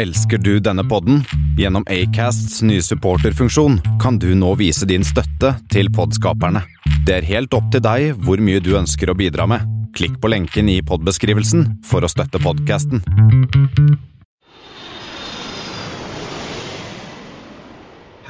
Elsker du denne podden? Gjennom Acasts nye supporterfunksjon kan du nå vise din støtte til podskaperne. Det er helt opp til deg hvor mye du ønsker å bidra med. Klikk på lenken i podbeskrivelsen for å støtte podkasten.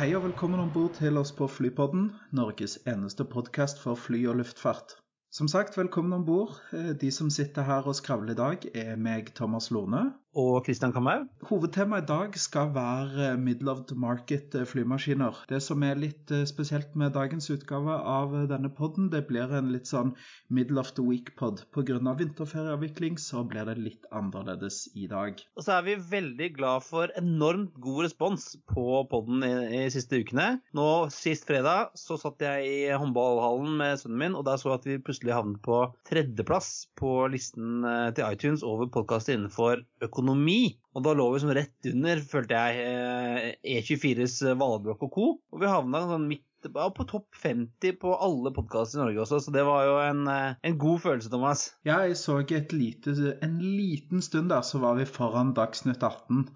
Hei og velkommen om bord til oss på Flypodden, Norges eneste podkast for fly og luftfart. Som sagt, velkommen om bord. De som sitter her og skravler i dag, er meg, Thomas Lone. Og Kristian Kamau. Hovedtemaet i dag skal være middle of the market flymaskiner. Det som er litt spesielt med dagens utgave av denne podden, det blir en litt sånn middle of the week-pod. Pga. vinterferieavvikling så blir det litt annerledes i dag. Og så er vi veldig glad for enormt god respons på podden i, i siste ukene. Nå Sist fredag så satt jeg i håndballhallen med sønnen min, og der så jeg at vi plutselig havnet på tredjeplass på listen til iTunes over podkaster innenfor økonomi økonomi. Og da lå vi som rett under, følte jeg, E24s Valbrokk og co. Og vi havna sånn midt på topp 50 på alle podkaster i Norge også, så det var jo en, en god følelse, Thomas. Ja, jeg så et lite, en liten stund der, så var vi foran Dagsnytt 18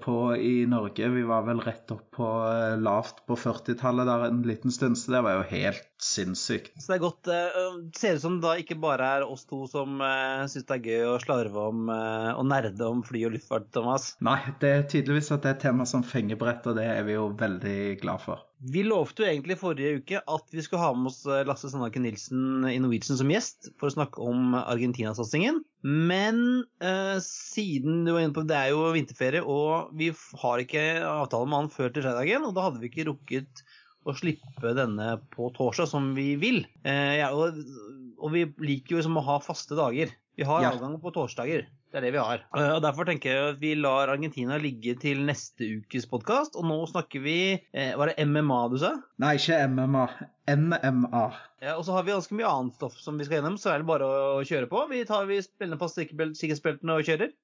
på, i Norge. Vi var vel rett opp på lavt på 40-tallet der en liten stund, så det var jo helt sinnssykt. Så det er godt. Det ser ut som det da ikke bare er oss to som uh, syns det er gøy å slarve om uh, og nerde om fly og luftfart, Thomas? Nei, det er tydeligvis at det er et tema som fenger bredt, og det er vi jo veldig glad for. Vi lovte jo egentlig forrige uke at vi skulle ha med oss Lasse Sandaker Nilsen i Norwegian som gjest for å snakke om Argentina-satsingen. Men eh, siden du var inne på det er jo vinterferie, og vi har ikke avtale med han før til fredagen, og da hadde vi ikke rukket å slippe denne på torsdag som vi vil. Eh, ja, og, og, vi liker jo liksom å ha faste dager. Vi har Ja. avgang på torsdager. Det er det vi har. Eh, og Derfor tenker jeg at vi lar Argentina ligge til neste ukes podkast. Og nå snakker vi eh, Var det MMA du sa? Nei, ikke MMA. NMA. Ja, og så har vi ganske mye annet stoff som vi skal gjennom, så er det bare å kjøre på. Vi tar vi spiller på sikkerhetsbel- sikkerhetsbeltene og kjører.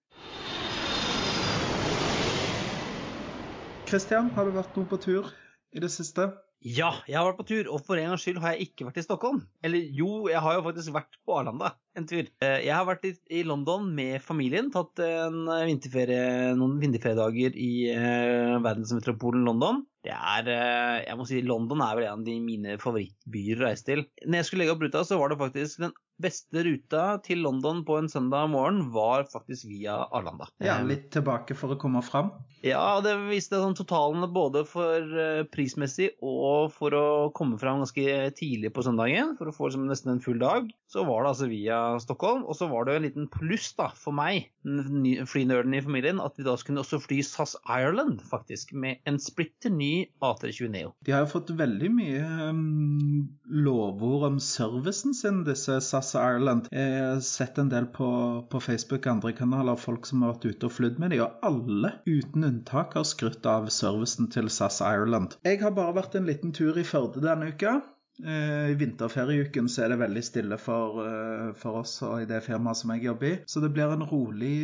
Christian, har du vært noe på tur i det siste? Ja, jeg har vært på tur, og for en gangs skyld har jeg ikke vært i Stockholm. Eller jo, jeg har jo faktisk vært på Arlanda en tur. Eh, Jeg har vært i, London med familien, tatt vinterferie, noen vinterferiedager i eh, verdensmetropolen London. Det er, eh, jeg må si, London er vel en av de mine favorittbyer å reise til. Når jeg skulle legge opp ruta, så var det faktisk den beste ruta til London på en søndag morgen var faktisk via Arlanda. Ja, Eh, litt tilbake for å komme fram. ja, det viste sånn totalene både for eh, prismessig og for å komme fram ganske tidlig på søndagen, for å få liksom nesten en full dag. Så var det altså via Stockholm, og så var det jo en liten pluss da, for meg, den flynerden i familien, at vi da skulle også fly SAS Ireland, faktisk, med en splitter ny A320 Neo. De har jo fått veldig mye um, lovord om servicen sin, disse SAS Ireland. Jeg har sett en del på, på Facebook og andre kanaler, folk som har vært ute og flydd med dem, og alle uten unntak har skrytt av servicen til SAS Ireland. Jeg har bare vært en liten tur i Førde denne uka. Eh, I vinterferieuken så er det veldig stille for, eh, for oss og i det firmaet som jeg jobber i. Så det blir en rolig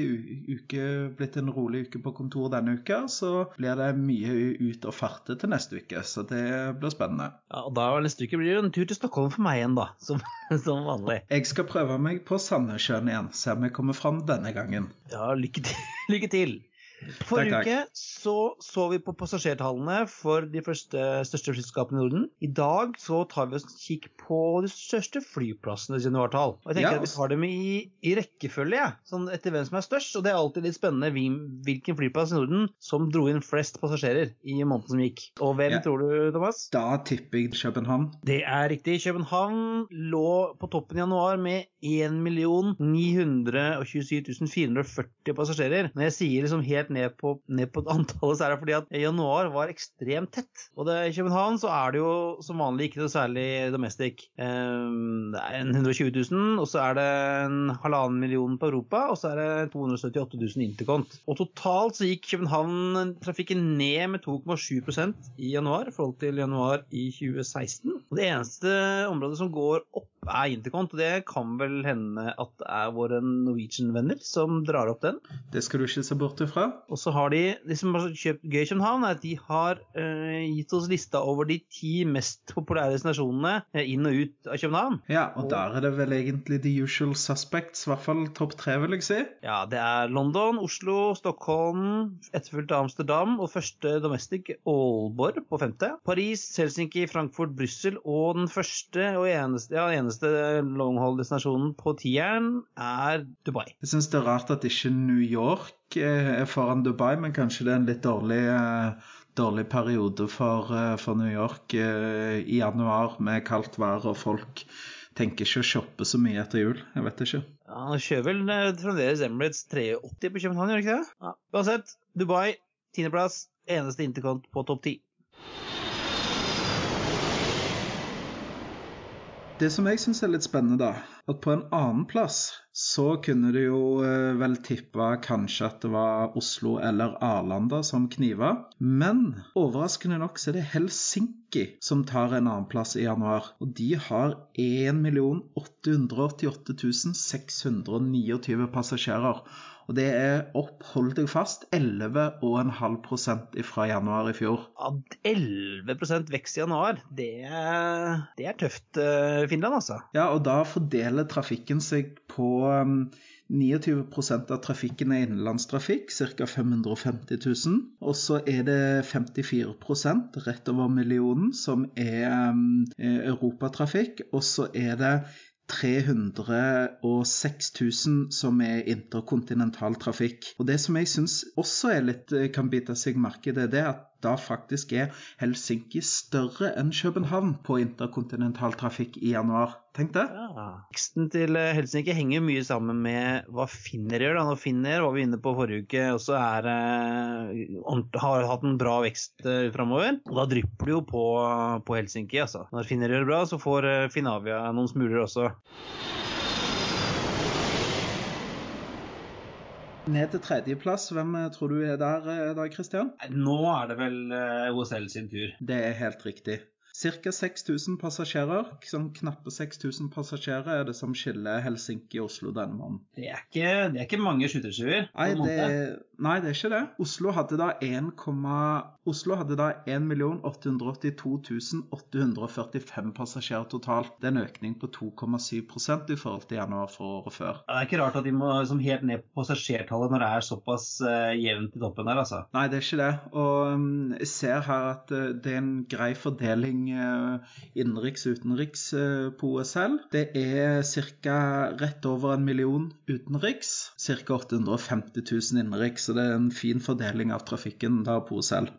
uke, blitt en rolig uke på kontor denne uka. Så blir det mye ut og farte til neste uke, så det blir spennende. Ja, og da neste uke blir det en tur til Stockholm for meg igjen, da, som, som vanlig. Jeg skal prøve meg på Sandnessjøen igjen, se om jeg kommer fram denne gangen. Ja, lykke til. lykke til. Forrige uke så, så vi på passasjertallene for de første, største flyselskapene i Norden. I dag så tar vi oss en kikk på de største flyplassenes januartall. Og jeg tenker Ja, at Vi tar dem i, i rekkefølge, ja. sånn etter hvem som er størst. Og det er alltid litt spennende hvilken flyplass i Norden som dro inn flest passasjerer i måneden som gikk. Og hvem Ja. tror du, Thomas? Da tipper jeg København. Det er riktig. København lå på toppen i januar med 1 927 440 passasjerer. Når jeg sier liksom helt ned på, ned på antallet, så er det fordi at januar var ekstremt tett. Og det, i København så er det jo som vanlig ikke noe særlig domestic. Um, det er 120 000, og så er det en halvannen million på Europa, og så er det 278 000 intercont. Og totalt så gikk København-trafikken ned med 2,7% i januar i forhold til januar i 2016. Og det eneste området som går opp er intercont. Og det kan vel hende at det er våre Norwegian-venner som drar opp den. Det skal du ikke se bort ifra. Og så har de Det som har kjøpt gøy i København, er at de har eh, gitt oss lista over de ti mest populære destinasjonene eh, inn og ut av København. Ja, og der er det vel egentlig the usual suspects, i hvert fall topp tre, vil jeg si. Ja, det er London, Oslo, Stockholm, etterfulgt av Amsterdam og første domestic Aalborg på femte. Paris, Helsinki, Frankfurt, Brussel og den første og eneste, ja, eneste longhold-destinasjonen på tieren er Dubai. Jeg syns det er rart at ikke New York er foran Dubai, men kanskje det er en litt dårlig, eh, dårlig periode for, eh, for New York eh, i januar med kaldt vær og folk tenker ikke å shoppe så mye etter jul. Jeg vet ikke. Ja, Han kjører vel eh, fremdeles Emirates 380 på København, gjør han ikke det? Ja. Uansett, Dubai, tiendeplass, eneste intercont på topp ti. Det som jeg syns er litt spennende, da, at på en annen plass så kunne du jo eh, vel tippa kanskje at det var Oslo eller Arlanda som kniva. Men overraskende nok så er det Helsinki som tar en annen plass i januar. Og de har 1 888 629 passasjerer. Og det er opp, hold deg fast, 11,5% fra januar i fjor. Ja, 11% vekst i januar. Det, det er tøft, eh, Finland, altså. Ja, og da fordeler trafikken seg på um, 29% av trafikken er innenlandstrafikk, ca. 550 000. Og så er det 54% rett over millionen som er um, eh, europatrafikk. Og så er det 306 000 som er interkontinental trafikk. Og det som jeg syns også litt eh, kan bite seg merke i, det er at da faktisk er Helsinki større enn København på interkontinentaltrafikk i januar. Tenk det. Ja. Veksten til eh, Helsinki henger mye sammen med hva Finner gjør. da. Når Finner var vi inne på forrige uke, også er, eh, har hatt en bra vekst eh, framover. Og da drypper det jo på, på Helsinki. altså. Når Finner gjør det bra, så får eh, Finavia noen smuler også. Ned til tredjeplass, hvem eh, tror du er der eh, da, Christian? Nå er det vel eh, OSL sin tur. Det er helt riktig. Ca. 6000 passasjerer, sånn knappe 6000 passasjerer er det som skiller Helsinki og Oslo denne måneden. Det er ikke, det er ikke mange skytterstuer. Nei det, nei, det er ikke det. Oslo hadde da 1, Oslo hadde da 1 845 passasjerer totalt. Det er en økning på 2,7% i forhold til januar for året før. Det er ikke rart at de må liksom, helt ned på passasjertallet når det er såpass eh, jevnt i toppen der, altså. Nei, det er ikke det. Og um, jeg ser her at uh, det er en grei fordeling uh, innenriks og utenriks uh, på OSL. Det er ca. rett over en million utenriks. Ca. 850 000 innenriks, så det er en fin fordeling av trafikken da på OSL.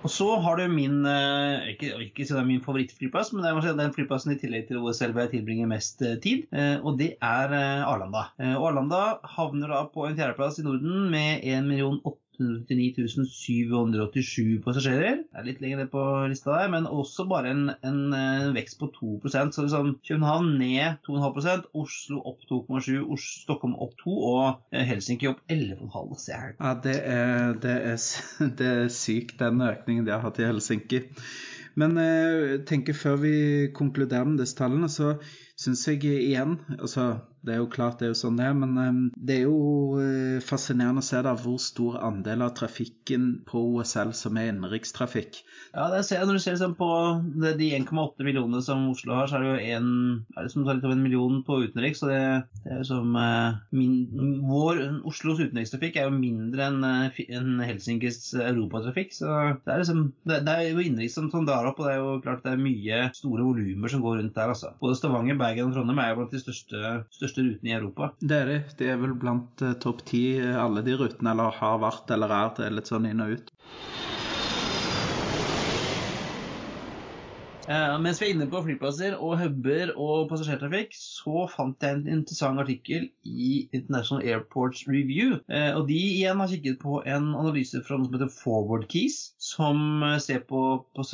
Og så har du min eh, ikke, ikke si det er min favorittflyplass, men det er den flyplassen i tillegg til hvor hvor jeg tilbringer mest eh, tid, eh, og det er Arlanda. Og Arlanda havner da på en fjerdeplass i Norden med 1 899 787 passasjerer. Det er litt lenger ned på lista der, men også bare en, en, en vekst på 2% Så liksom København ned 2,5% Oslo opp 2,7 Os- Stockholm opp 2 og eh, Helsinki opp 11,5. Så jeg Ja, det er, det, er, det er sykt, den økningen de har hatt i Helsinki. Men eh, jeg tenker før vi konkluderer med disse tallene, så syns jeg igjen altså Det er jo klart det er jo sånn det er, men eh, det er jo eh, fascinerende å se da hvor stor andel av trafikken på OSL som er innenrikstrafikk. Ja, det ser jeg når du ser liksom på de 1,8 millionene som Oslo har, så er det jo en, er det som tar litt over en million på utenriks. Så det, det er jo som eh, min, vår, Oslos utenrikstrafikk er jo mindre enn en enn Helsinkis europatrafikk. Så det er liksom det, det er jo innenriks som, som drar opp, og det er jo klart det er mye store volumer som går rundt der. altså. Både Stavanger, Bergen og Trondheim er jo blant de største, største rutene i Europa. Det er det. De er vel blant eh, topp ti, eh, alle de rutene, eller har vært eller er. Det er litt sånn inn og ut. Eh, mens vi er inne på flyplasser og huber og passasjertrafikk, så fant jeg en interessant artikkel i International Airports Review. Eh, og de igjen har kikket på en analyse fra noe som heter Forward Keys, som eh, ser på, på,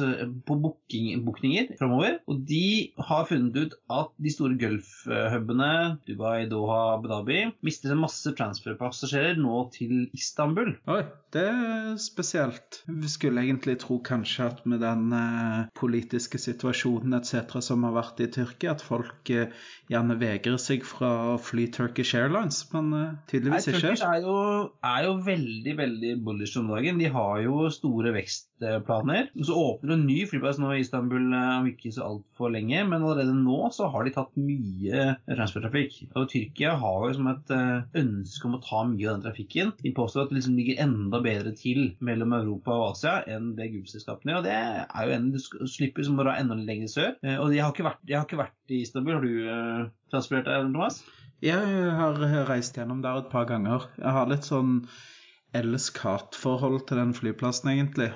på bookninger framover. Og de har funnet ut at de store Gulf-hubene, Dubai, Doha, Abu Dhabi, mister en masse transferpassasjerer nå til Istanbul. Oi, det er spesielt. Vi skulle egentlig tro kanskje at med den eh, politiske situasjonen etc. som har vært i Tyrkia, at folk eh, gjerne vegrer seg fra å fly Turkish Airlines, men eh, tydeligvis Nei, ikke. Turkish er jo, er jo veldig, veldig bullish om dagen. De har jo store vekstplaner. Så åpner en ny flyplass nå i Istanbul eh, om ikke så altfor lenge, men allerede nå så har de tatt mye transporttrafikk. Og Tyrkia har jo som et ønske om å ta mye av den trafikken. De påstår at det liksom ligger enda bedre til mellom Europa og Asia enn det Gulf-selskapene gjør. Det er jo en du slipper som å enda lenger sør. Eh, Og jeg har ikke vært, har ikke vært i Istanbul. Har du uh, transportert deg, Thomas? Jeg har reist gjennom der et par ganger. Jeg har litt sånn elsk-hat-forhold til den flyplassen, egentlig.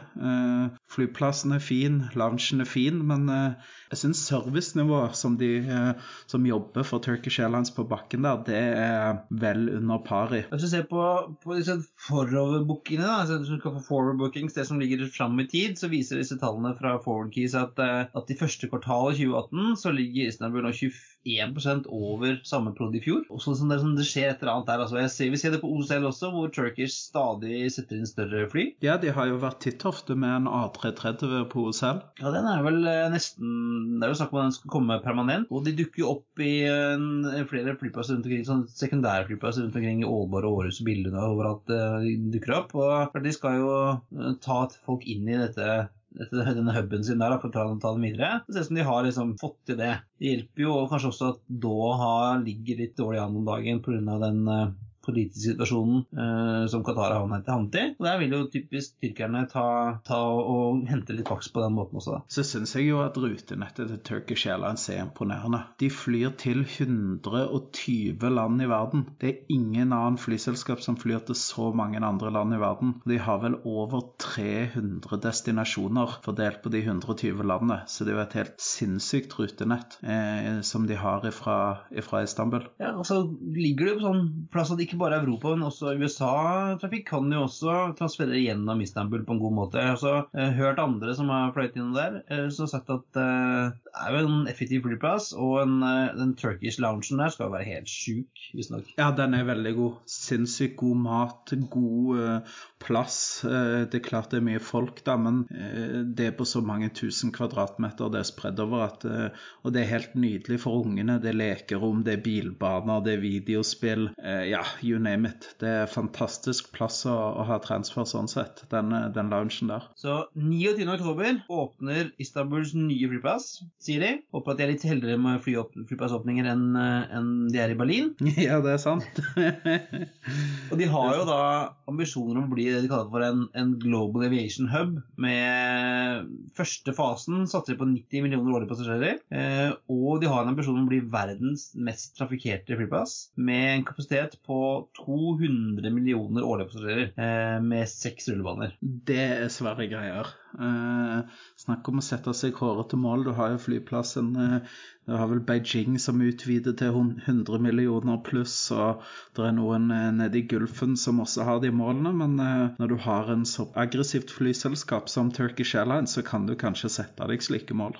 Flyplassen er fin, loungen er fin, men eh, jeg syns servicenivået som de eh, som jobber for Turkish Airlines på bakken der, det er vel under pari. Hvis du ser på, på disse foroverbookingene, da, altså du skal få forward det som ligger fram i tid, så viser disse tallene fra Forward Keys at, eh, at i første kvartal 2018 så ligger Istanbul nå 21% over samme prod i fjor. Og sånn som det, som det skjer et eller annet der. Altså, jeg ser, vi ser det på OCL også, hvor Turkish stadig setter inn større fly. Ja, de har jo vært titt ofte med en A330 på OSL. Ja, den er vel eh, nesten Det er jo snakk om at den skal komme permanent. Og de dukker jo opp i en, flere flyplasser rundt omkring, sånn sekundærflyplasser rundt omkring i Ålborg og Århus og Billund og overalt eh, de dukker opp. Og de skal jo eh, ta folk inn i dette denne huben sin der, for å ta, ta dem videre. Det ser ut som de har liksom fått til det. Det hjelper jo kanskje også at Doha ligger litt dårlig an om dagen pga. den politiske situasjonen eh, som Qatar har havnet i. Og Der vil jo typisk tyrkerne ta, ta og hente litt faks på den måten også. da. Så syns jeg jo at rutenettet til Turkish Airlines er imponerende. De flyr til 120 land i verden. Det er ingen annen flyselskap som flyr til så mange andre land i verden. De har vel over 300 destinasjoner fordelt på de 120 landene, så det er jo et helt sinnssykt rutenett eh, som de har ifra, ifra Istanbul. Ja, og så ligger det jo på sånn plass at ikke bare Europa, men også USA-trafikk kan jo også transferere gjennom Istanbul på en god måte. Jeg har også eh, hørt andre som har fløyet innom der, eh, som har sagt at eh, det er jo en effektiv flyplass, og en, den Turkish loungen der skal jo være helt sjuk, visstnok. Ja, den er veldig god. Sinnssykt god mat, god plass. Eh, det er klart det er mye folk, da, men eh, det er på så mange tusen kvadratmeter det er spredd over at eh, Og det er helt nydelig for ungene. Det er lekerom, det er bilbaner, det er videospill. Ja, you name it. Det er fantastisk plass å, å ha transfer sånn sett, den, den loungen der. Så 29. oktober åpner Istanbuls nye flyplass, sier de. Håper at de er litt heldigere med fly flyplassåpninger enn en de er i Berlin. ja, det er sant. Og de har jo da ambisjoner om å bli det de kaller for en, en global aviation hub. Med første fasen satser de på 90 millioner årlige passasjerer. Eh, og de har en ambisjon om å bli verdens mest trafikkerte flyplass. Med en kapasitet på 200 millioner årlige passasjerer. Eh, med seks rullebaner. Det er svære greier. Eh, snakk om å sette seg hårete mål. Du har jo flyplassen eh, Du har vel Beijing som utvider til 100 millioner pluss, og det er noen eh, nede i Gulfen som også har de målene. Men eh, når du har en så aggressivt flyselskap som Turkish Airlines, så kan du kanskje sette deg slike mål.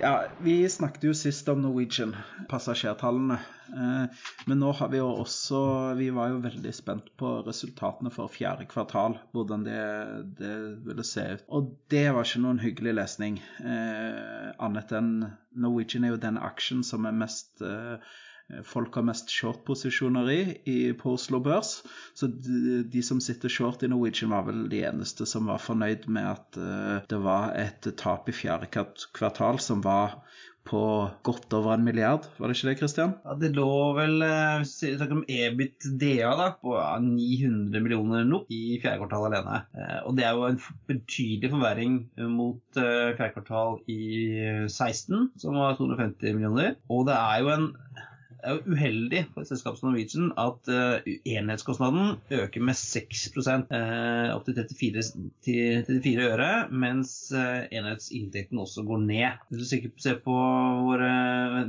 Ja, Vi snakket jo sist om Norwegian, passasjertallene. Eh, men nå har vi jo også Vi var jo veldig spent på resultatene for fjerde kvartal. Hvordan det, det ville se ut. Og det var ikke noen hyggelig lesning. Eh, annet enn Norwegian er jo den aksjen som er mest eh, folk har mest short-posisjoner i, på Oslo Børs. Så de, de som sitter short i Norwegian, var vel de eneste som var fornøyd med at uh, det var et tap i fjerde kvartal som var på godt over en milliard. Var det ikke det, Christian? Ja, Det lå vel eh, vi snakker om EBIT-DA da, på 900 millioner nå i fjerde kvartal alene. Eh, og det er jo en betydelig forverring mot eh, fjerde kvartal i 16, som var 250 millioner. Og det er jo en er jo uheldig for et selskap som Norwegian at uh, enhetskostnaden øker med 6 uh, opp til 34, til 34 øre, mens uh, enhetsinntekten også går ned. Hvis du ser på våre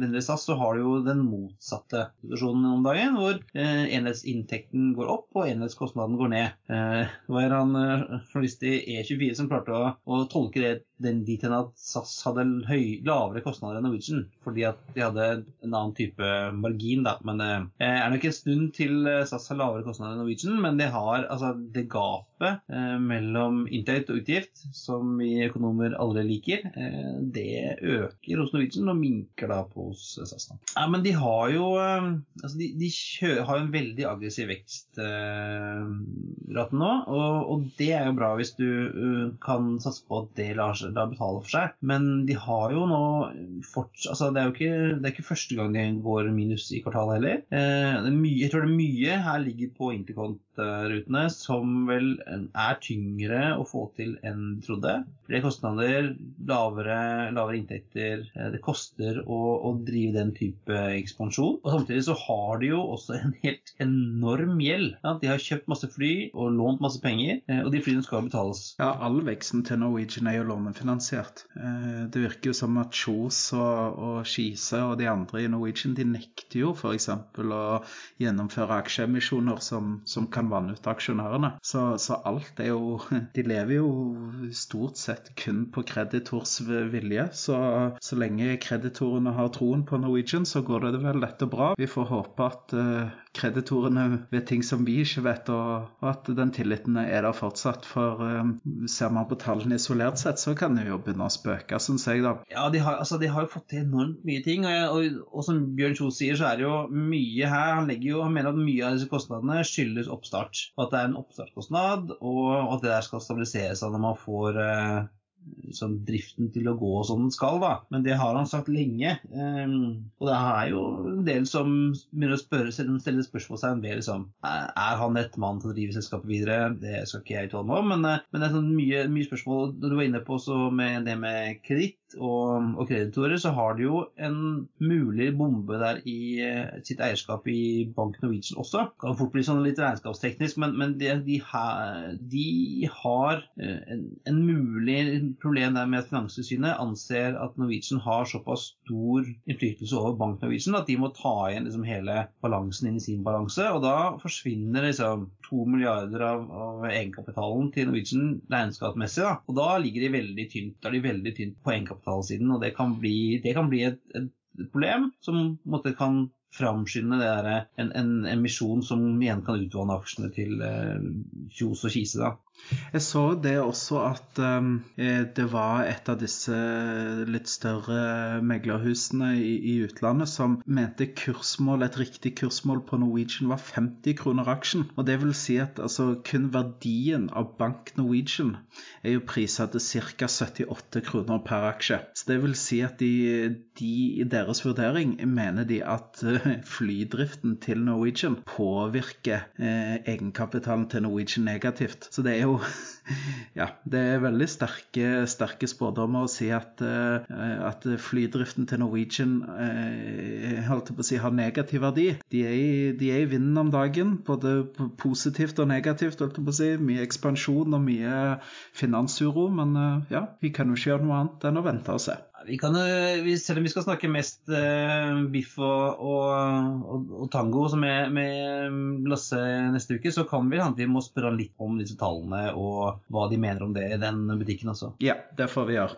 venner i SAS, så har du jo den motsatte situasjonen om dagen, hvor enhetsinntekten går opp og enhetskostnaden går ned. Det var en journalist i E24 som klarte å, å tolke det den dit hen at SAS hadde høy, lavere kostnader enn Norwegian, fordi at de hadde en annen type margin. da, men Det eh, er nok en stund til eh, SAS har lavere kostnader enn Norwegian, men det har altså det gapet eh, mellom inntekt og utgift, som vi økonomer alle liker, eh, det øker hos Norwegian og minker da på hos SAS. da. Ja, men de har jo eh, altså de, de har en veldig aggressiv vekstrate nå, og, og, det er jo bra hvis du kan satse på at det lar seg betale for seg. Men de har jo nå fortsatt altså det, er jo det er ikke første gang de går minus i kvartalet heller. Eh, jeg tror det mye her ligger på intercont-rutene som vel er tyngre å få til enn de trodde. Flere kostnader, lavere, lavere inntekter. Eh, det koster å, å, drive den type ekspansjon. Og samtidig så har de jo også en helt enorm gjeld. Ja, de har kjøpt masse fly og lånt masse penger, eh, og de flyene skal betales. Ja, all veksten til Norwegian er jo lånet egenfinansiert. Eh, det virker jo som at Kjos og, og Skise og de andre i Norwegian de nekter jo f.eks. å gjennomføre aksjeemisjoner som, som, kan vanne ut aksjonærene. Så, så, alt er jo De lever jo stort sett kun på kreditors vilje. Så, så lenge kreditorene har troen på Norwegian, så går det vel dette bra. Vi får håpe at uh, kreditorene vet ting som vi ikke vet, og, og at den tilliten er der fortsatt. For um, ser man på tallene isolert sett, så kan det jo begynne å spøke, syns jeg, da. Ja, de har, altså, de har, jo fått til enormt mye ting. Og, og, og som Bjørn Kjos sier, så er det jo mye her. Han jo, han mener at mye av disse kostnadene skyldes oppstart. At det er en oppstartskostnad, og at det der skal stabiliseres når man får uh, sånn driften til å gå som den skal, da. Men det har han sagt lenge. Um, og det er jo en del som begynner å spørre, stille spørsmålstegn ved liksom, er han rett mann til å drive selskapet videre. Det skal ikke jeg uttale meg om, men, eh, men, det er sånn mye, mye spørsmål du var inne på med det med kreditt og, og, kreditorer, så har de jo en mulig bombe der i uh, sitt eierskap i Bank Norwegian også. Det kan fort bli sånn litt regnskapsteknisk, men, men de, de, ha, de, har uh, en, en mulig problem der med at Finanstilsynet anser at Norwegian har såpass stor innflytelse over Bank Norwegian at de må ta igjen liksom hele balansen inn i sin balanse. Og da forsvinner liksom to milliarder av, av egenkapitalen til Norwegian regnskapsmessig. Og da ligger de veldig tynt, da er de veldig tynt på egenkapitalsiden, og det kan bli, det kan bli et, et, problem som måte, kan framskynde der, en, en emisjon som igjen kan utvanne aksjene til eh, og Kise. da. Jeg så det også at um, det var et av disse litt større meglerhusene i, i, utlandet som mente kursmål, et riktig kursmål på Norwegian var 50 kroner aksjen. Og det vil si at altså, kun verdien av Bank Norwegian er jo prisa til ca. 78 kroner per aksje. Så det vil si at de, de i deres vurdering mener de at uh, flydriften til Norwegian påvirker uh, egenkapitalen til Norwegian negativt. Så det er jo ja, det er veldig sterke, sterke spådommer å si at, uh, at flydriften til Norwegian uh, holdt på å si, har negativ verdi. De er, i, de er i vinden om dagen, både positivt og negativt. holdt på å si. Mye ekspansjon og mye finansuro. Men uh, ja, vi kan jo ikke gjøre noe annet enn å vente og se. Vi kan, selv om vi skal snakke mest uh, biff og, og, og, og tango med, med, Lasse neste uke, så kan vi vi må spørre litt om disse tallene og hva de mener om det i den butikken også. Ja, det får vi gjøre.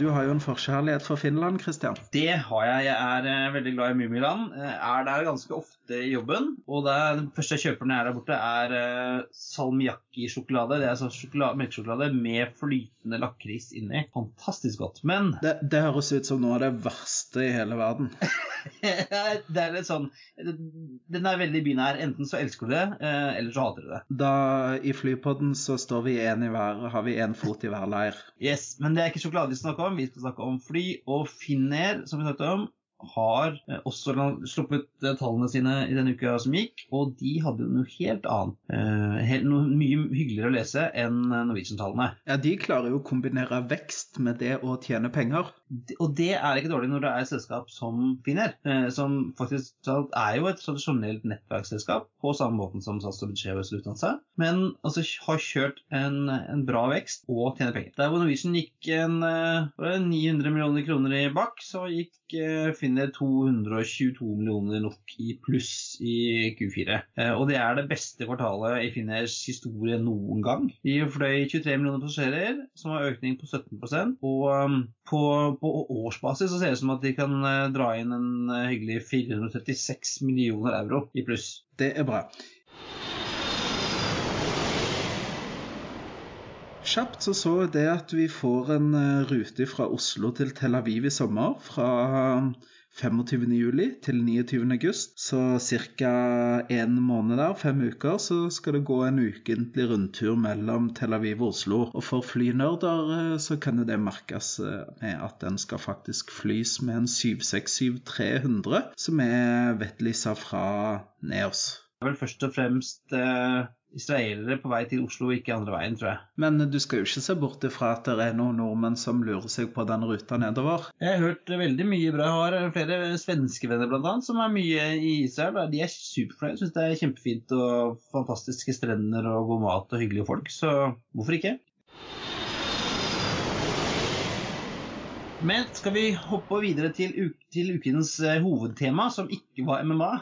Du har jo en forkjærlighet for Finland, Christian? Det har jeg. Jeg er uh, veldig glad i Mummiland. Uh, er der ganske ofte i jobben. Og det, den første jeg kjøper når jeg er der borte, er uh, salmiakki-sjokolade. Det er altså melkesjokolade med flytende lakris inni. Fantastisk godt. Men det, det høres ut som noe av det verste i hele verden. det er litt sånn Den er veldig binær. Enten så elsker du det, eh, eller så hater du det. Da I flypodden så står vi én i hver, har vi én fot i hver leir. Yes, men det er ikke sjokolade vi snakker om. Vi skal snakke om fly og Finnair, som vi snakket om. Har eh, også sluppet eh, tallene sine i den uka som gikk, og de hadde noe helt annet. Noe mye hyggeligere å lese enn Norwegian-tallene. Ja, de klarer jo å kombinere vekst med det å tjene penger. Og det er ikke dårlig når det er et selskap som Finner, som faktisk er jo et tradisjonelt nettverksselskap på samme måten som SAS og Budsjeves Lufthansa, men altså har kjørt en, en, bra vekst og tjener penger. Der hvor Norwegian gikk en, 900 millioner kroner i bakk, så gikk Finner 222 millioner nok i pluss i Q4. Eh, og det er det beste kvartalet i Finners historie noen gang. De fløy 23 millioner passasjerer, som har økning på 17 og um, på, på, årsbasis så ser det ut som at de kan eh, dra inn en eh, hyggelig 436 millioner euro i pluss. Det er bra. Kjapt så så det at vi får en rute fra Oslo til Tel Aviv i sommer. Fra 25.07. til 29.8. Så ca. en måned der, fem uker, så skal det gå en ukentlig rundtur mellom Tel Aviv og Oslo. Og for flynerder eh, så kan det merkes eh, med at den skal faktisk flys med en 767-300, som er Vetlisa fra Neos. Er vel først og fremst eh israelere på vei til Oslo, ikke andre veien, tror jeg. Men du skal jo ikke se bort ifra at det er noen nordmenn som lurer seg på den ruta nedover? Jeg har hørt veldig mye bra. Jeg har flere svenske venner annet, som er mye i Israel. De er superfornøyd. Syns det er kjempefint og fantastiske strender og god mat og hyggelige folk. Så hvorfor ikke? Men skal vi hoppe videre til, til ukens eh, hovedtema, som ikke var MMA?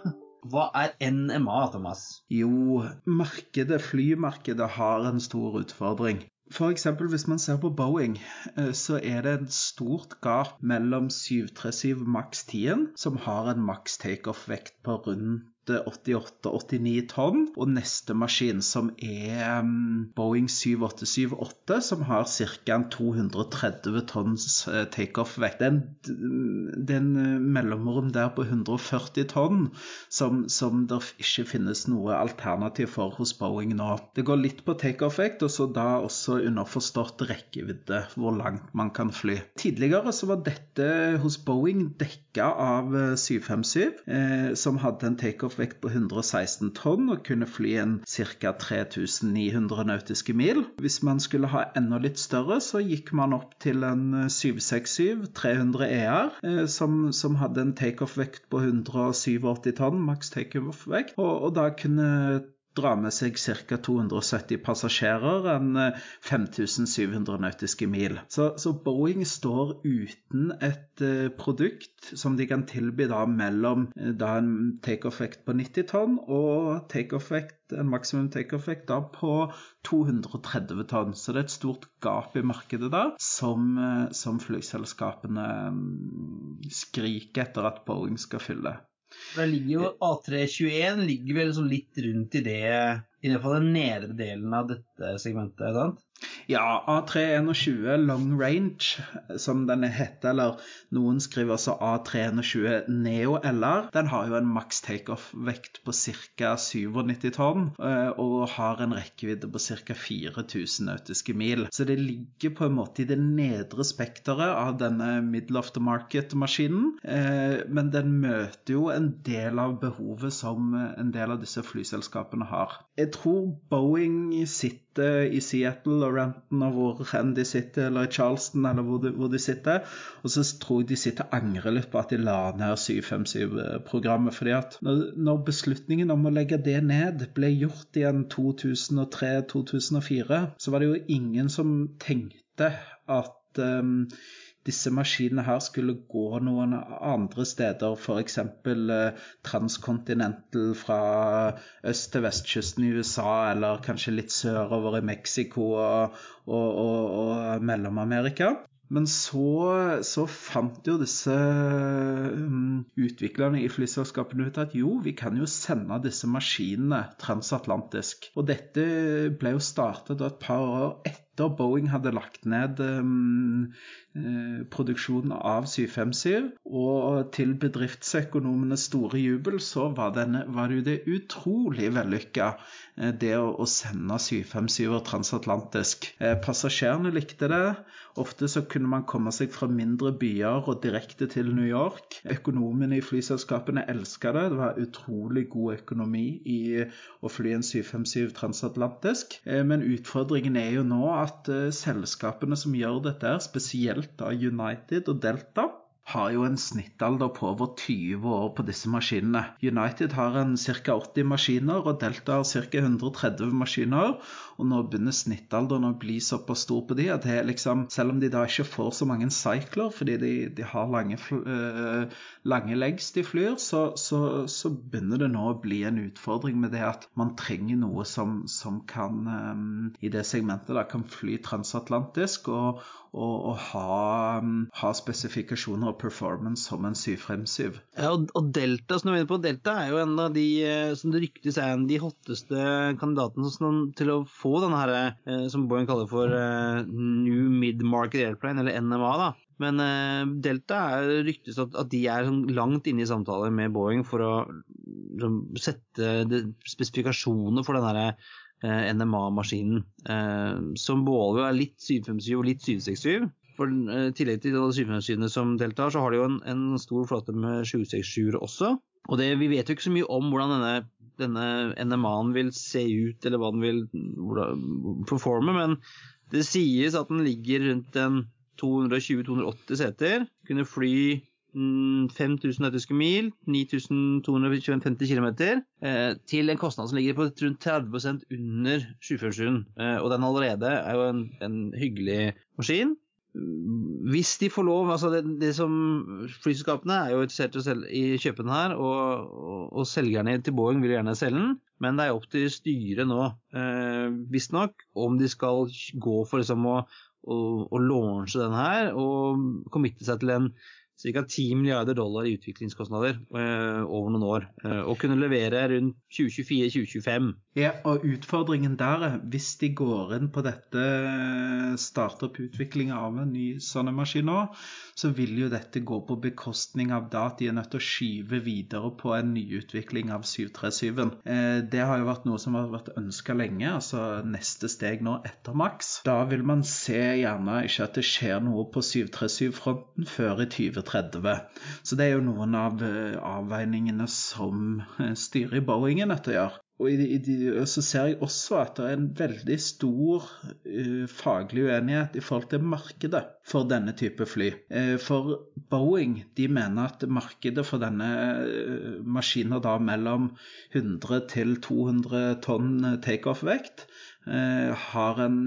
Hva er NMA, Thomas? Jo, markedet, flymarkedet har en stor utfordring. F.eks. hvis man ser på Boeing, eh, så er det et stort gap mellom 737 maks 10, som har en maks takeoff-vekt på rundt 88-89 tonn. Og neste maskin, som er mm, Boeing 7878, som har ca. 230 tonns eh, takeoff-vekt. Det er en eh, mellomrom der på 140 tonn som, som det ikke finnes noe alternativ for hos Boeing nå. Det går litt på takeoff-vekt, og så da også underforstått rekkevidde, hvor langt man kan fly. Tidligere så var dette hos Boeing dekka av 757, eh, eh, som hadde en takeoff vekt på 116 tonn og kunne fly en ca. 3900 nautiske mil. Hvis man skulle ha enda litt større, så gikk man opp til en 767-300 ER, som, som, hadde en takeoff-vekt på 187 tonn, maks takeoff-vekt, og, og da kunne dra med seg ca. 270 passasjerer enn 5700 eh, nautiske mil. Så, så, Boeing står uten et uh, produkt som de kan tilby da mellom uh, da en takeoff-vekt på 90 tonn og take-off-vekt en maksimum take-off-vekt da på 230 tonn. Så det er et stort gap i markedet da, som, som flyselskapene um, skriker etter at Boeing skal fylle. Da ligger jo A321 ligger vel sånn litt rundt i det i hvert fall den nedre delen av dette segmentet. sant? Ja, A321 long range, som den heter, eller noen skriver også A321 Neo LR, den har jo en maks takeoff-vekt på ca. 97 tonn, eh, og har en rekkevidde på ca. 4000 nautiske mil. Så det ligger på en måte i det nedre spekteret av denne middle of the market-maskinen, eh, men den møter jo en del av behovet som en del av disse flyselskapene har. Jeg tror Boeing sitter sitter i Seattle og Rampton og hvor enn de sitter, eller i Charleston eller hvor de, hvor de, sitter. Og så tror jeg de sitter angrer litt på at de la ned 757-programmet. fordi at når, beslutningen om å legge det ned ble gjort igjen 2003-2004, så var det jo ingen som tenkte at um, disse maskinene her skulle gå noen andre steder, f.eks. Eh, transcontinental fra øst til vestkysten i USA, eller kanskje litt sørover i Mexico og, og, og, og Mellom-Amerika. Men så, så, fant jo disse um, utviklerne i flyselskapene ut at jo, vi kan jo sende disse maskinene transatlantisk. Og dette ble jo startet et par år etter Boeing hadde lagt ned Eh, produksjonen av 757. Og til bedriftsøkonomenes store jubel så var, denne, var det jo det utrolig vellykka, eh, det å, å sende 757-er transatlantisk. Eh, passasjerene likte det, Ofte så kunne man komme seg fra mindre byer og direkte til New York. Økonomene i flyselskapene elska det. Det var utrolig god økonomi i å fly en 757 transatlantisk. Eh, men utfordringen er jo nå at eh, selskapene som gjør dette, spesielt da United og Delta, har jo en snittalder på over 20 år på disse maskinene. United har en ca. 80 maskiner, og Delta har ca. 130 maskiner. Og nå begynner snittalderen å bli såpass stor på de at det er liksom, selv om de da ikke får så mange cycler fordi de, de har lange, øh, lange legs de flyr, så, så, så, begynner det nå å bli en utfordring med det at man trenger noe som, som kan øh, i det segmentet da, kan fly transatlantisk og, og, og ha, um, ha, spesifikasjoner og performance som en 757. Ja, og, og Delta som du er på, Delta er jo en av de som det ryktes er en av de hotteste kandidatene til å få denne her, eh, som Boeing kaller for uh, New Mid-Market Airplane, eller NMA. da. Men uh, Delta er ryktes at, at de er sånn langt inne i samtaler med Boeing for å sånn, sette spesifikasjoner for denne NMA-maskinen, som både er litt 757 og litt 767. For I tillegg til alle 757-ene som deltar, så har de jo en, en stor flåte med 767-er også. Og det, Vi vet jo ikke så mye om hvordan denne denne NMA-en vil se ut, eller hva den vil performe, men det sies at den ligger rundt en 220-280 seter. Kunne fly 5000 nautiske mil, 9250 km, eh, til en kostnad som ligger på rundt 30% under 747. Eh, og den allerede er jo en, en hyggelig maskin hvis de får lov altså det, det som Flyselskapene er jo interessert i å kjøpe den her, og, og, og, selgerne til Boeing vil gjerne selge den. Men det er opp til styret nå, eh, visstnok, om de skal gå for liksom å, å, å launche den her og committe seg til en ca. 10 milliarder dollar i utviklingskostnader eh, over noen år. Eh, og kunne levere rundt 2024-2025. Ja, og utfordringen der er, hvis de går inn på dette starter opp utviklinga av en ny sånn maskin nå, så vil jo dette gå på bekostning av da at de er nødt til å skyve videre på en nyutvikling av 737-en. Eh, det har jo vært noe som har vært ønska lenge, altså neste steg nå etter maks. Da vil man se gjerne ikke at det skjer noe på 737-fronten før i 2030. 30. Så det er jo noen av eh, avveiningene som eh, styret i Boeing er nødt til å gjøre. Og så ser jeg også at det er en veldig stor uh, faglig uenighet i forhold til markedet for denne type fly. For Boeing de mener at markedet for denne maskiner da mellom 100 til 200 tonn takeoff-vekt har en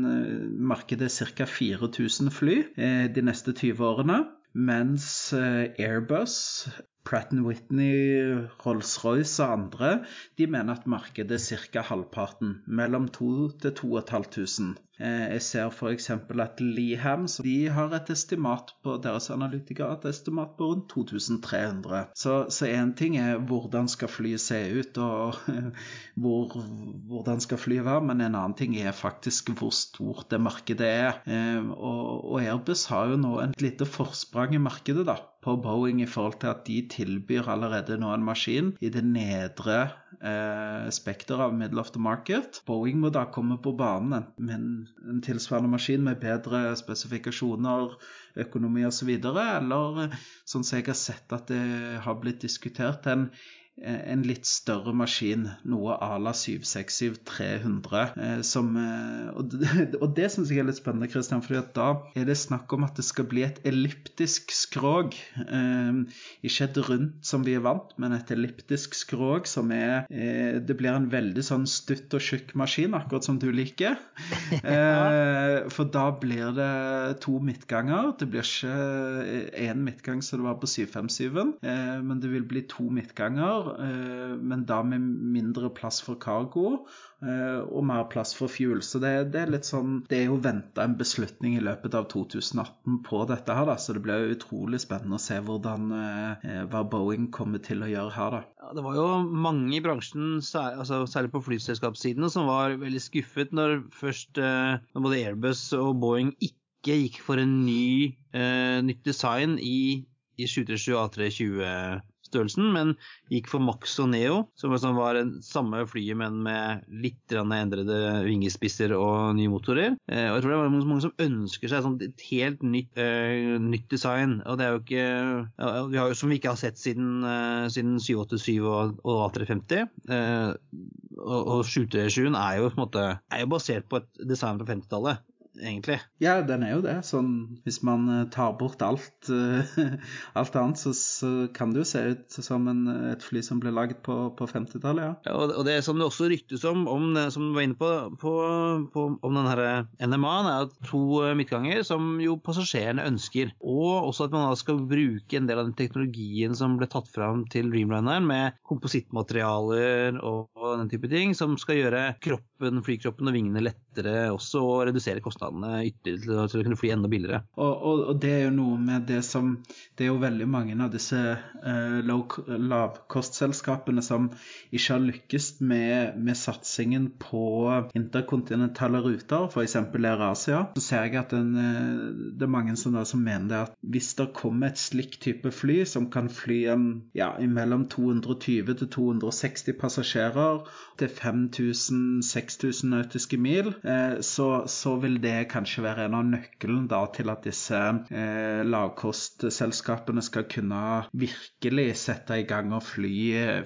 markedet ca. 4000 fly de neste 20 årene mens eh, Airbus, Pratt Whitney, Rolls-Royce og andre de mener at markedet er ca. halvparten, mellom 2000 til 2500. Eh, jeg ser f.eks. at Leham de har et estimat på deres analytikere et estimat på rundt 2300. Så én ting er hvordan skal flyet se ut og hvor, hvordan skal flyet være, men en annen ting er faktisk hvor stort det markedet er. Eh, og, og Airbus har jo nå et lite forsprang i markedet da, på Boeing i forhold til at de tilbyr allerede nå en maskin i det nedre eh, spekteret av middle of the market. Boeing må da komme på banen med en en tilsvarende maskin med bedre spesifikasjoner, økonomi osv., eller sånn som jeg har sett at det har blitt diskutert, en Eh, en litt større maskin, noe à la 767-300. Eh, som, eh, og og det syns jeg er litt spennende, Christian, for da er det snakk om at det skal bli et elliptisk skrog. Ikke et rundt som vi er vant, men et elliptisk skrog som er Det blir en veldig sånn stutt og tjukk maskin, akkurat som du liker. For da blir det to midtganger. Det blir ikke én midtgang som det var på 757-en, men det vil bli to midtganger. Eh, men da med mindre plass for cargo eh, og mer plass for fuel. Så det, det er litt sånn Det er jo venta en beslutning i løpet av 2018 på dette her, da, så det blir utrolig spennende å se hvordan eh, hva Boeing kommer til å gjøre her, da. Ja, det var jo mange i bransjen, særlig, altså, særlig på flyselskapssiden, som var veldig skuffet når først når både Airbus og Boeing ikke gikk for en ny, eh, nytt design i, i 737 A320 størrelsen, men gikk for Max og Neo, som var det samme flyet, men med litt endrede vingespisser og nye motorer. Eh, og jeg tror det var mange som ønsker seg sånn et helt nytt, uh, nytt, design. Og det er jo ikke ja, vi har Som vi ikke har sett siden, uh, siden 787 og, og A350. Uh, og, og 737 er jo, på en måte, er jo basert på et design fra 50-tallet egentlig. Ja, den er jo det. Sånn, hvis man eh, tar bort alt, uh, alt annet, så, så, kan det jo se ut som en, et fly som ble laget på, på 50-tallet, ja. ja. og, det som det også ryktes om, om som du var inne på, på, på om den her NMA-en, er to eh, midtganger som jo passasjerene ønsker. Og også at man da skal bruke en del av den teknologien som ble tatt fram til Dreamlineren, med komposittmaterialer og, og den type ting, som skal gjøre kroppen, flykroppen og vingene lettere også, og redusere kostnadene kostnadene ytterligere til, å kunne fly enda billigere. Og, og, og, det er jo noe med det som Det er jo veldig mange av disse uh, lavkostselskapene som ikke har lykkes med, med satsingen på interkontinentale ruter, f.eks. Air Asia. Så ser jeg at den, uh, det er mange som, da, som mener at hvis det kommer et slikt type fly som kan fly en, ja, mellom 220 til 260 passasjerer til 5000-6000 nautiske mil, eh, så, så vil det det kanskje være en av nøkkelen da, til at disse eh, lavkostselskapene skal kunne virkelig sette i gang og fly,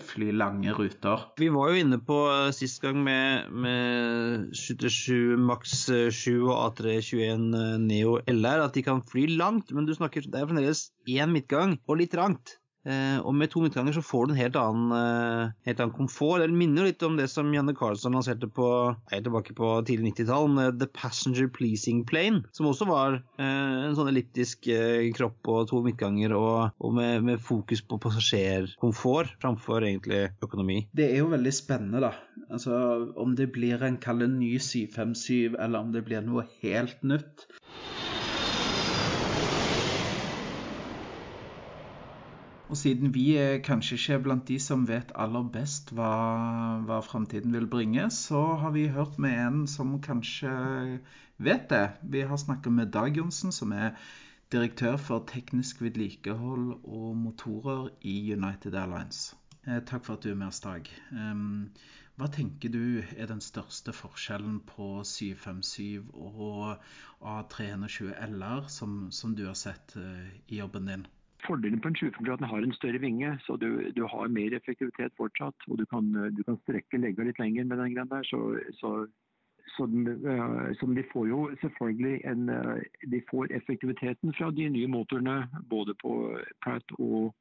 fly lange ruter. Vi var jo inne på uh, sist gang med, med 77 Max 7 og A321 eh, Neo LR at de kan fly langt, men du snakker, det er fremdeles én midtgang og litt trangt. Eh, og med to midtganger så får du en helt annen, eh, helt annen komfort. Det minner litt om det som Janne Carlsson lanserte på helt tilbake på tidlig 90-tall, med The Passenger Pleasing Plane, som også var eh, en sånn elliptisk kropp og to midtganger, og, og med, med, fokus på passasjerkomfort framfor egentlig økonomi. Det er jo veldig spennende, da. Altså, om det blir en kall ny 757, eller om det blir noe helt nytt. Og siden vi er kanskje ikke blant de som vet aller best hva, hva framtiden vil bringe, så har vi hørt med en som kanskje vet det. Vi har snakket med Dag Johnsen, som er direktør for teknisk vedlikehold og motorer i United Airlines. Eh, takk for at du er med oss, Dag. Hva tenker du er den største forskjellen på 757 og A321 LR, som, som du har sett uh, i jobben din? Fordelen på en 750 er at den har en større vinge, så du, du har mer effektivitet fortsatt. Og du kan, du kan strekke legga litt lenger med den greia der. Så, så, så, den, så, de får jo selvfølgelig en uh, De får effektiviteten fra de nye motorene både på Pratt og,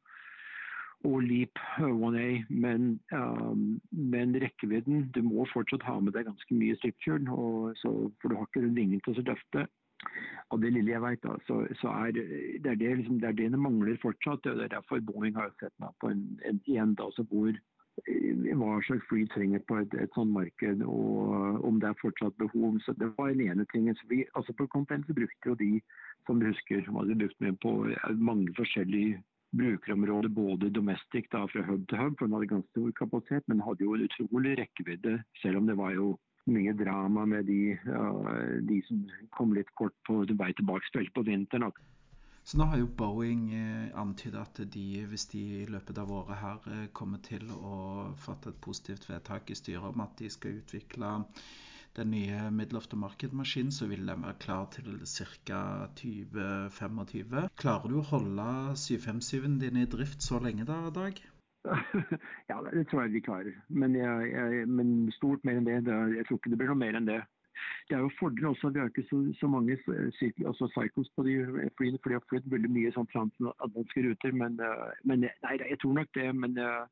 og Leap 1A, men, um, men, rekkevidden Du må fortsatt ha med deg ganske mye strippfuel, for du har ikke den vingen til å løfte. Av det lille jeg da, så, så er det, er det, liksom, det er det mangler fortsatt. Det er derfor Boeing har sett meg på en, en, en da, hvor eh, hva slags fly trenger på et, et sånt marked, og om det er fortsatt behov. Så Det var den ene tingen. Så vi, altså På Content brukte jo de, som du husker, hadde brukt med på eh, mange forskjellige brukerområder, både domestic da, fra hub til hub, for den hadde ganske stor kapasitet, men hadde jo en utrolig rekkevidde, selv om det var jo mye drama med de, de som kom litt kort på vei tilbake spilt på vinteren. Så nå har jo Boeing eh, antydet at de, hvis de i løpet av året her eh, kommer til å fatte et positivt vedtak i styret om at de skal utvikle den nye middle så vil den være klar til ca. 2025. Klarer du å holde 757-en din i drift så lenge da, Dag? ja, det tror jeg vi klarer. Men, jeg, jeg, men, stort mer enn det, det, Jeg tror ikke det blir noe mer enn det. Det er jo fordelen også at vi har ikke så, så mange altså cycles på de flyene, for de har flydd veldig mye sånn transatlantiske ruter. Men, eh, men, nei, jeg tror nok det. Men uh,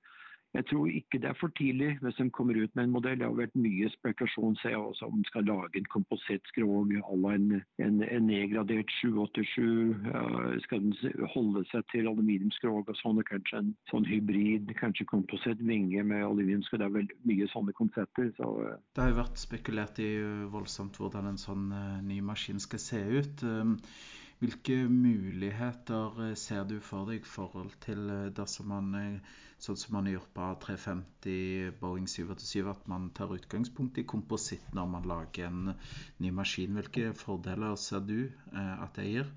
jeg tror ikke det er for tidlig hvis de kommer ut med en modell. Det har vært mye spekulasjon jeg også, om de skal lage en komposittskrog à la en, en, en, nedgradert 787. Uh, skal den holde seg til aluminiumskrog og sånn, og kanskje en sånn hybrid, kanskje kompositt vinge med aluminiumskrog. Det er vel mye sånne konsepter. Så, uh. Det har jo vært spekulert i voldsomt hvordan en sånn uh, ny maskin skal se ut. Hvilke muligheter eh, ser du for deg i forhold til eh, dersom man, eh, sånn som man gjort på A350 Boeing 787, at man tar utgangspunkt i kompositt når man lager en ny maskin? Hvilke fordeler ser du at det gir?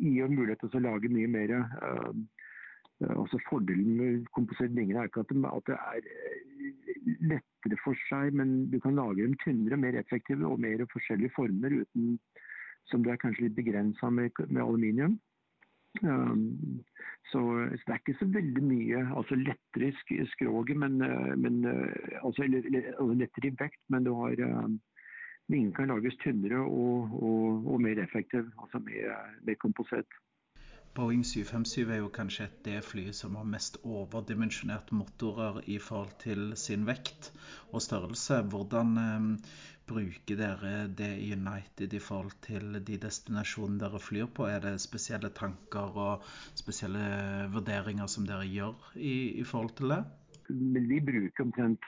Gir mulighet til å lage mye mer altså Fordelen med komposert vinger er ikke at det er lettere for seg, men du kan lage dem tynnere, mer effektive og mer forskjellige former uten som du er kanskje litt begrensa med, med aluminium. Um, så, så, det er ikke så veldig mye altså lettere i skroget, men, uh, men uh, altså, altså, lettere i vekt, men du har um, Vingen kan lages tynnere og, og, og mer effektiv, altså mer, mer komposett. Boeing 757 er jo kanskje det flyet som har mest overdimensjonerte motorer i forhold til sin vekt og størrelse. Hvordan um, bruker dere det i United i forhold til de destinasjonene dere flyr på? Er det spesielle tanker og spesielle vurderinger som dere gjør i, i forhold til det? Vi bruker omtrent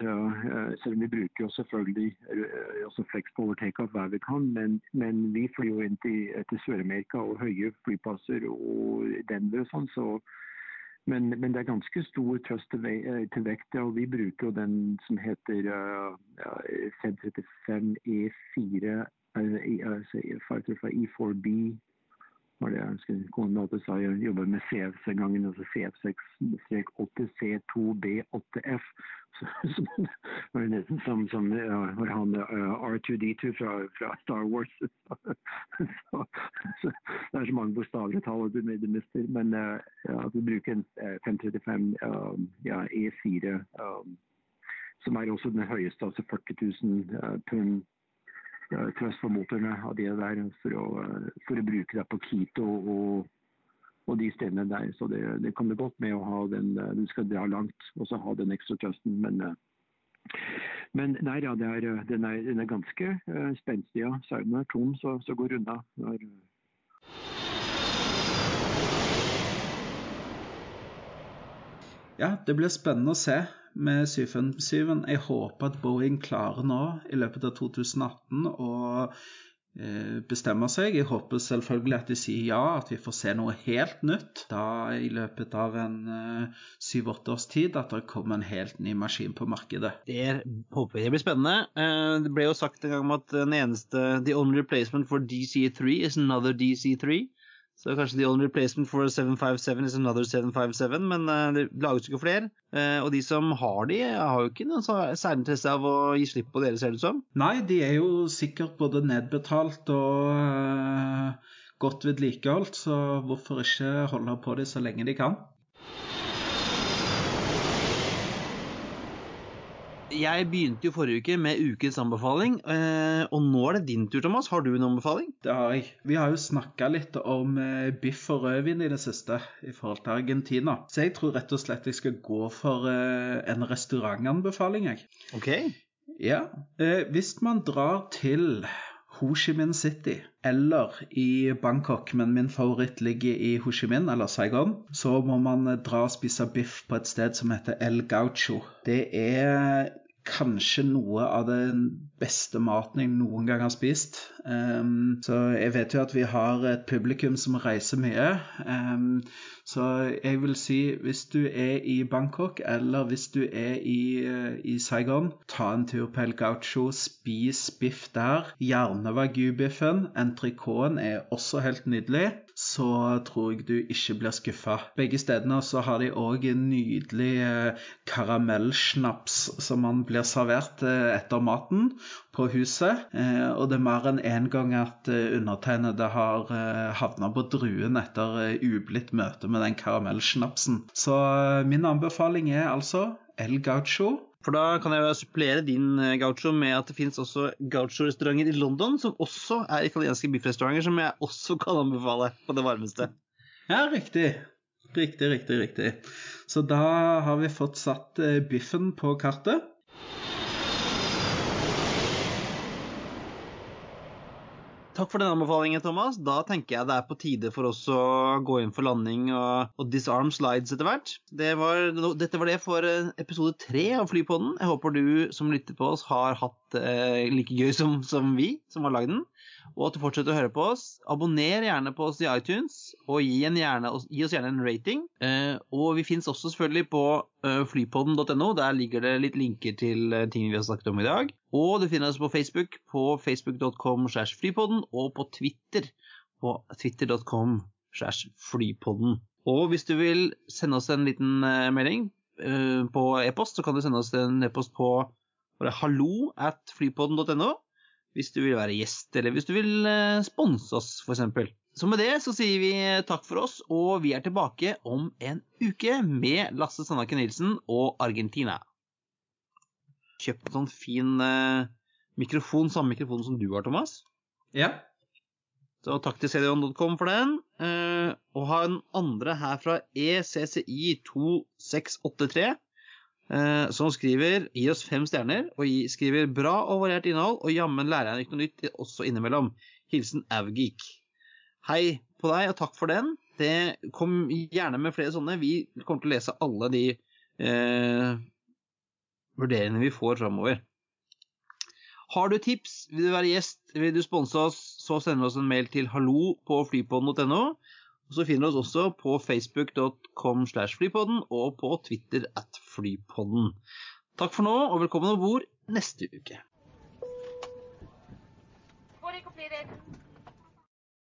Selv om vi bruker jo selvfølgelig uh, også flex power takeoff hver vi kan, men, men vi flyr jo inn til, til Sør-Amerika og høye flyplasser og Denver og sånn, så men, men, det er ganske stor trøst til, til vekt. og Vi bruker jo den som heter uh, Z35 E4 uh, E4B var det jeg skulle Kona alltid sa. Jeg jobber med CF-gangen, altså CF6-80C2B8F. Så, så, var nesten som, som han uh, R2D2 fra, fra, Star Wars. så, så, det er så mange bokstaver og tall du mister. Men uh, ja, vi bruker en 535 um, ja, E4, um, som er også den høyeste, altså 40 000 uh, pund trøstformotorene av det der for å, for å bruke det på Kito og, og, de stedene der. Så det, det kommer godt med å ha den Du skal dra langt og så ha den ekstra trusten. Men, men nei, ja, er, den, er, den, er, ganske uh, spenstig. Ja. Sauen er tom, så, så går det unna. Ja, det blir spennende å se med 757. Jeg håper at Boeing klarer nå i løpet av 2018 å bestemmer bestemme seg. Jeg håper selvfølgelig at de sier ja, at vi får se noe helt nytt da i løpet av en eh, syv-åtte års tid. At det kommer en helt ny maskin på markedet. Det håper jeg blir spennende. Eh, det ble jo sagt en gang om at den eneste The only replacement for DC3 is another DC3. Så kanskje the only replacement for 757 is another 757, men uh, det lages ikke flere. Uh, og de som har de, har jo ikke noen særlig av å gi slipp på dere, ser det ut som? Nei, de er jo sikkert både nedbetalt og uh, godt vedlikeholdt, så hvorfor ikke holde på de så lenge de kan? Jeg begynte jo forrige uke med ukens anbefaling, eh, og nå er det din tur, Thomas. Har du en anbefaling? Det har jeg. Vi har jo snakka litt om eh, biff og rødvin i det siste i forhold til Argentina. Så jeg tror rett og slett jeg skal gå for eh, en restaurantanbefaling, jeg. Ok. Ja. Hvis man drar til Ho Chi Minh City eller i Bangkok, men min favoritt ligger i Ho Chi Minh eller Saigon, så må man dra og spise biff på et sted som heter El Gaucho. Det er kanskje noe av den beste maten jeg noen gang har spist. Um, så jeg vet jo at vi har et publikum som reiser mye. Um, så jeg vil si hvis du er i Bangkok eller hvis du er i, i Saigon, ta en tur på El Gaucho, spis biff der. Gjerne wagyu-biffen. Entrecôten er også helt nydelig så tror jeg du ikke blir skuffa. Begge stedene så har de òg nydelig eh, karamellsnaps som man blir servert eh, etter maten på huset. Eh, og det er mer enn én gang at undertegnede har havna på druen etter ublidt møte med den karamellsnapsen. Så min anbefaling er altså El Gaucho for da kan jeg jo supplere din eh, gaucho med at det finnes også gaucho-restauranter i London som også er italienske biffrestauranter, som jeg også kan anbefale på det varmeste. Ja, riktig. Riktig, riktig, riktig. Så da har vi fått satt eh, biffen på kartet. Takk for den anbefalingen, Thomas. Da tenker jeg det er på tide for oss å gå inn for landing og, og disarm slides etter hvert. Det var, dette var det for eh, episode tre av Flypodden. Jeg håper du som lytter på oss, har hatt eh, like gøy som, som vi som har lagd den og at du fortsetter å høre på oss. Abonner gjerne på oss i iTunes, og gi, gjerne, gi oss gjerne en rating. Eh, og vi fins også selvfølgelig på uh, flypodden.no. Der ligger det litt linker til uh, ting vi har snakket om i dag. Og du finner oss på Facebook på facebook.com slash flypodden, og på Twitter på twitter.com slash flypodden. Og hvis du vil sende oss en liten uh, melding på e-post, så kan du sende oss en e-post på hallo at flypodden.no. Hvis du vil være gjest, eller hvis du vil uh, sponse oss, f.eks. Så med det så sier vi takk for oss, og vi er tilbake om en uke med Lasse Sandaker Nilsen og Argentina. Kjøpt en sånn fin mikrofon, samme mikrofon som du har, Thomas. Ja. Så takk til cdon.com for den. Uh, og ha en andre her fra ECCI2683, uh, som skriver Gi oss fem stjerner, og skriver bra og variert innhold, og jammen lærer jeg ikke noe nytt også innimellom. Hilsen Avgeek. Hei på deg, og takk for den. Det Kom gjerne med flere sånne. Vi kommer til å lese alle de eh, vurderingene vi får framover. Har du tips, vil du være gjest, vil du sponse oss, så send oss en mail til hallo på flypodden.no. Og så finner du oss også på facebook.com slash flypodden og på Twitter at Flypodden. Takk for nå, og velkommen om bord neste uke.